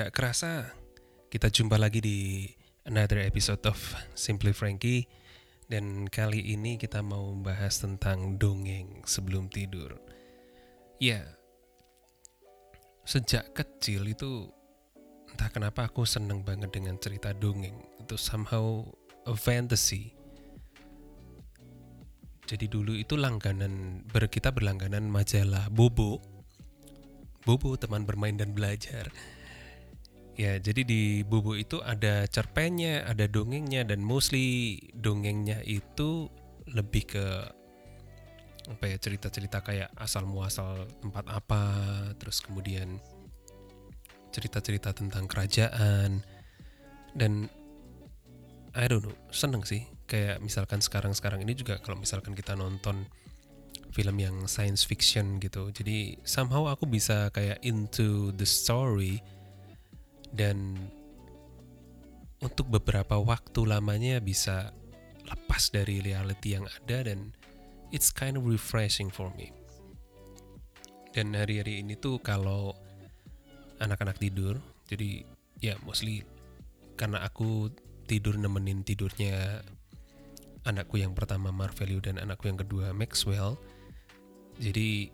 Nggak kerasa kita jumpa lagi di another episode of Simply Frankie dan kali ini kita mau bahas tentang dongeng sebelum tidur. Ya, sejak kecil itu entah kenapa aku seneng banget dengan cerita dongeng. Itu somehow a fantasy. Jadi dulu itu langganan ber kita berlangganan majalah Bobo. Bobo teman bermain dan belajar. Ya, jadi di Bobo itu ada cerpennya, ada dongengnya dan mostly dongengnya itu lebih ke apa ya cerita-cerita kayak asal muasal tempat apa, terus kemudian cerita-cerita tentang kerajaan dan I don't know, seneng sih. Kayak misalkan sekarang-sekarang ini juga kalau misalkan kita nonton film yang science fiction gitu. Jadi somehow aku bisa kayak into the story dan untuk beberapa waktu lamanya bisa lepas dari reality yang ada dan it's kind of refreshing for me. Dan hari-hari ini tuh kalau anak-anak tidur, jadi ya mostly karena aku tidur nemenin tidurnya anakku yang pertama Marvelio dan anakku yang kedua Maxwell. Jadi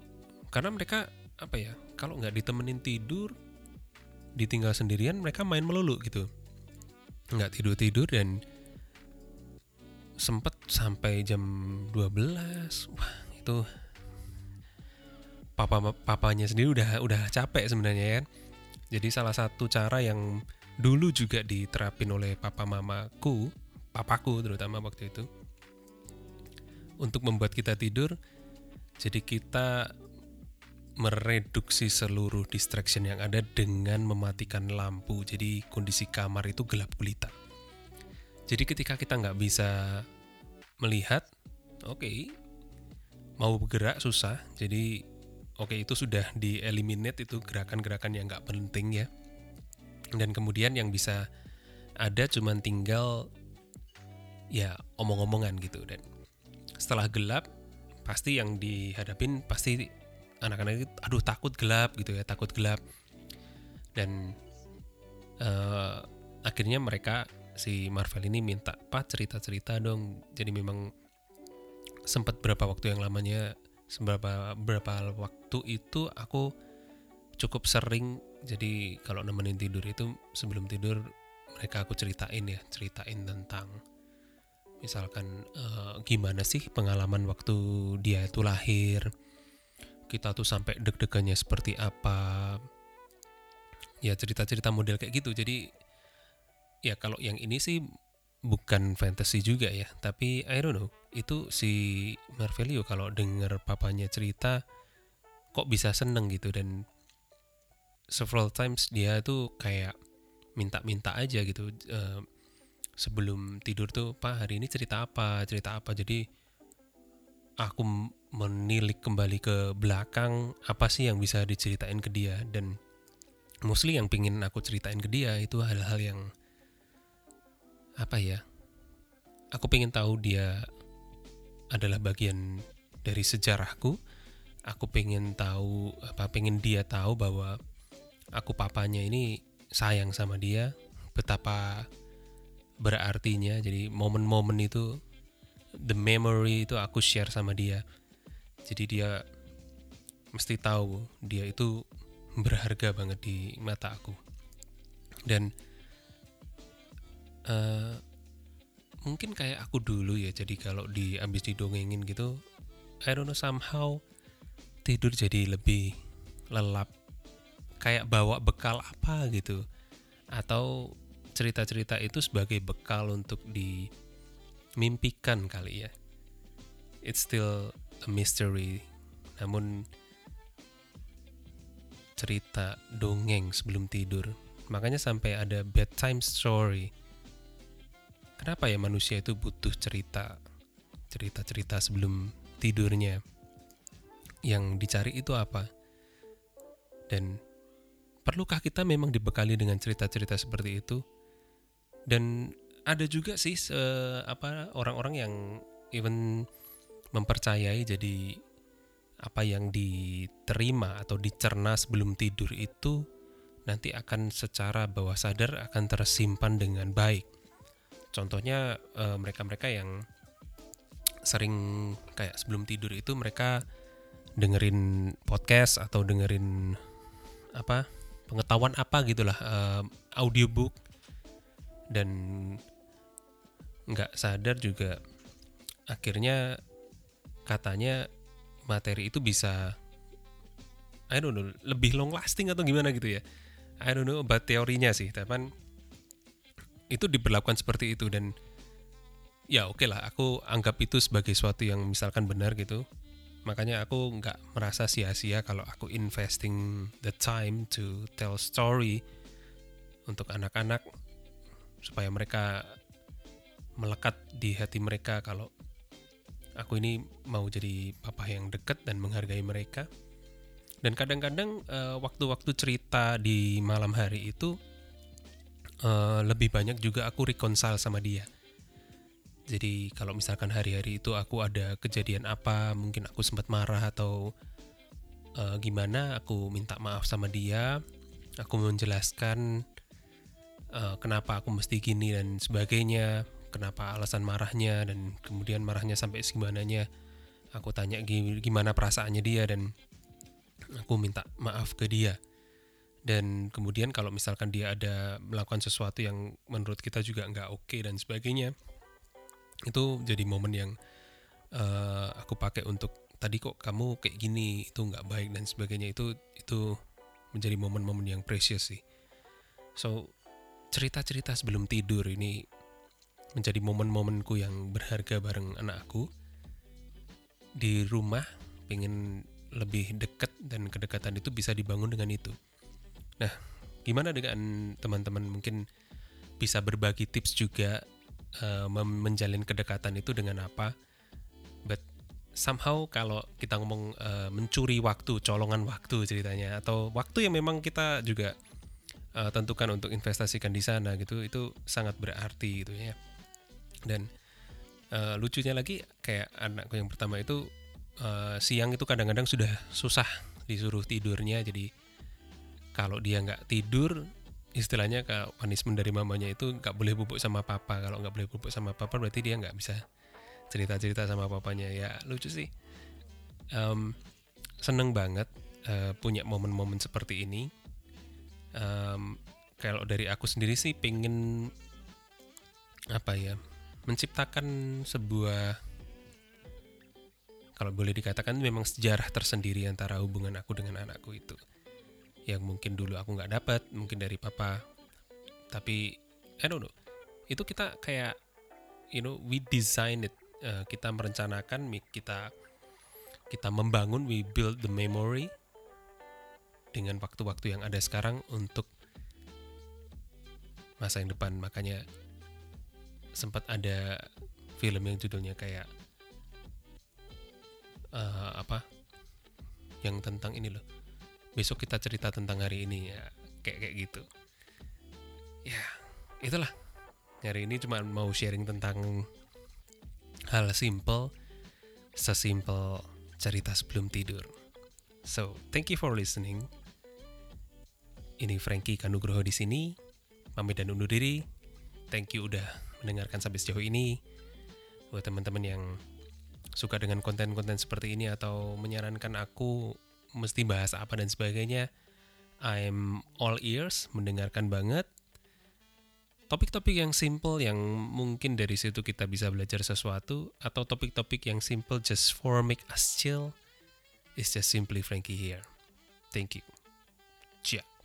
karena mereka apa ya, kalau nggak ditemenin tidur, ditinggal sendirian mereka main melulu gitu. Nggak tidur-tidur dan sempet sampai jam 12. Wah, itu papa papanya sendiri udah udah capek sebenarnya ya. Jadi salah satu cara yang dulu juga diterapin oleh papa mamaku, papaku terutama waktu itu, untuk membuat kita tidur. Jadi kita mereduksi seluruh distraction yang ada dengan mematikan lampu. Jadi kondisi kamar itu gelap gulita. Jadi ketika kita nggak bisa melihat, oke, okay, mau bergerak susah. Jadi oke okay, itu sudah di eliminate itu gerakan-gerakan yang nggak penting ya dan kemudian yang bisa ada cuman tinggal ya omong-omongan gitu dan setelah gelap pasti yang dihadapin pasti anak-anak itu aduh takut gelap gitu ya takut gelap. Dan uh, akhirnya mereka si Marvel ini minta pak cerita-cerita dong. Jadi memang sempat berapa waktu yang lamanya seberapa berapa waktu itu aku cukup sering jadi kalau nemenin tidur itu sebelum tidur mereka aku ceritain ya ceritain tentang misalkan uh, gimana sih pengalaman waktu dia itu lahir kita tuh sampai deg-degannya seperti apa. Ya cerita-cerita model kayak gitu. Jadi ya kalau yang ini sih bukan fantasy juga ya. Tapi I don't know itu si Marvelio kalau denger papanya cerita kok bisa seneng gitu. Dan several times dia tuh kayak minta-minta aja gitu uh, sebelum tidur tuh pak hari ini cerita apa? Cerita apa? Jadi aku menilik kembali ke belakang apa sih yang bisa diceritain ke dia? Dan mostly yang pingin aku ceritain ke dia itu hal-hal yang apa ya aku pengen tahu dia adalah bagian dari sejarahku. Aku pengen tahu apa pengen dia tahu bahwa aku papanya ini sayang sama dia betapa berartinya. Jadi momen-momen itu the memory itu aku share sama dia jadi dia mesti tahu dia itu berharga banget di mata aku. Dan uh, mungkin kayak aku dulu ya jadi kalau di abis didongengin gitu I don't know somehow tidur jadi lebih lelap. Kayak bawa bekal apa gitu. Atau cerita-cerita itu sebagai bekal untuk dimimpikan kali ya. It's still a mystery. Namun cerita dongeng sebelum tidur. Makanya sampai ada bedtime story. Kenapa ya manusia itu butuh cerita? Cerita-cerita sebelum tidurnya. Yang dicari itu apa? Dan perlukah kita memang dibekali dengan cerita-cerita seperti itu? Dan ada juga sih uh, apa orang-orang yang even mempercayai jadi apa yang diterima atau dicerna sebelum tidur itu nanti akan secara bawah sadar akan tersimpan dengan baik. Contohnya eh, mereka-mereka yang sering kayak sebelum tidur itu mereka dengerin podcast atau dengerin apa pengetahuan apa gitulah uh, audiobook dan nggak sadar juga akhirnya katanya materi itu bisa I don't know lebih long lasting atau gimana gitu ya. I don't know about teorinya sih tapi itu diberlakukan seperti itu dan ya oke okay lah aku anggap itu sebagai suatu yang misalkan benar gitu. Makanya aku nggak merasa sia-sia kalau aku investing the time to tell story untuk anak-anak supaya mereka melekat di hati mereka kalau aku ini mau jadi papa yang dekat dan menghargai mereka. Dan kadang-kadang uh, waktu-waktu cerita di malam hari itu uh, lebih banyak juga aku reconcile sama dia. Jadi kalau misalkan hari-hari itu aku ada kejadian apa, mungkin aku sempat marah atau uh, gimana, aku minta maaf sama dia, aku menjelaskan uh, kenapa aku mesti gini dan sebagainya, kenapa alasan marahnya dan kemudian marahnya sampai segimananya. Aku tanya gimana perasaannya dia dan aku minta maaf ke dia. Dan kemudian kalau misalkan dia ada melakukan sesuatu yang menurut kita juga nggak oke okay dan sebagainya, itu jadi momen yang uh, aku pakai untuk tadi kok kamu kayak gini itu nggak baik dan sebagainya itu itu menjadi momen-momen yang precious sih so cerita-cerita sebelum tidur ini menjadi momen-momenku yang berharga bareng anakku. Di rumah pengen lebih dekat dan kedekatan itu bisa dibangun dengan itu. Nah gimana dengan teman-teman? Mungkin bisa berbagi tips juga uh, menjalin kedekatan itu dengan apa? But somehow kalau kita ngomong uh, mencuri waktu colongan waktu ceritanya atau waktu yang memang kita juga uh, tentukan untuk investasikan di sana gitu itu sangat berarti gitu ya dan uh, lucunya lagi kayak anakku yang pertama itu uh, siang itu kadang-kadang sudah susah disuruh tidurnya. Jadi kalau dia nggak tidur istilahnya kalau punishment dari mamanya itu nggak boleh bubuk sama papa. Kalau nggak boleh bubuk sama papa berarti dia nggak bisa cerita cerita sama papanya. Ya lucu sih. Um, seneng banget uh, punya momen-momen seperti ini. Um, kalau dari aku sendiri sih pengen apa ya menciptakan sebuah kalau boleh dikatakan memang sejarah tersendiri antara hubungan aku dengan anakku itu. Yang mungkin dulu aku nggak dapat mungkin dari papa. Tapi I don't itu kita kayak you know we design it. Uh, kita merencanakan kita kita membangun we build the memory dengan waktu-waktu yang ada sekarang untuk masa yang depan. Makanya sempat ada film yang judulnya kayak uh, apa? Yang tentang ini loh. Besok kita cerita tentang hari ini ya. Kayak kayak gitu. Ya itulah. Hari ini cuma mau sharing tentang hal simple sesimpel cerita sebelum tidur. So thank you for listening. Ini Frankie Kanugroho di sini. Pamit dan undur diri. Thank you udah mendengarkan sampai sejauh ini buat teman-teman yang suka dengan konten-konten seperti ini atau menyarankan aku mesti bahas apa dan sebagainya. I'm all ears, mendengarkan banget. Topik-topik yang simple yang mungkin dari situ kita bisa belajar sesuatu atau topik-topik yang simple just for make us chill is just simply Frankie here. Thank you. Ciao.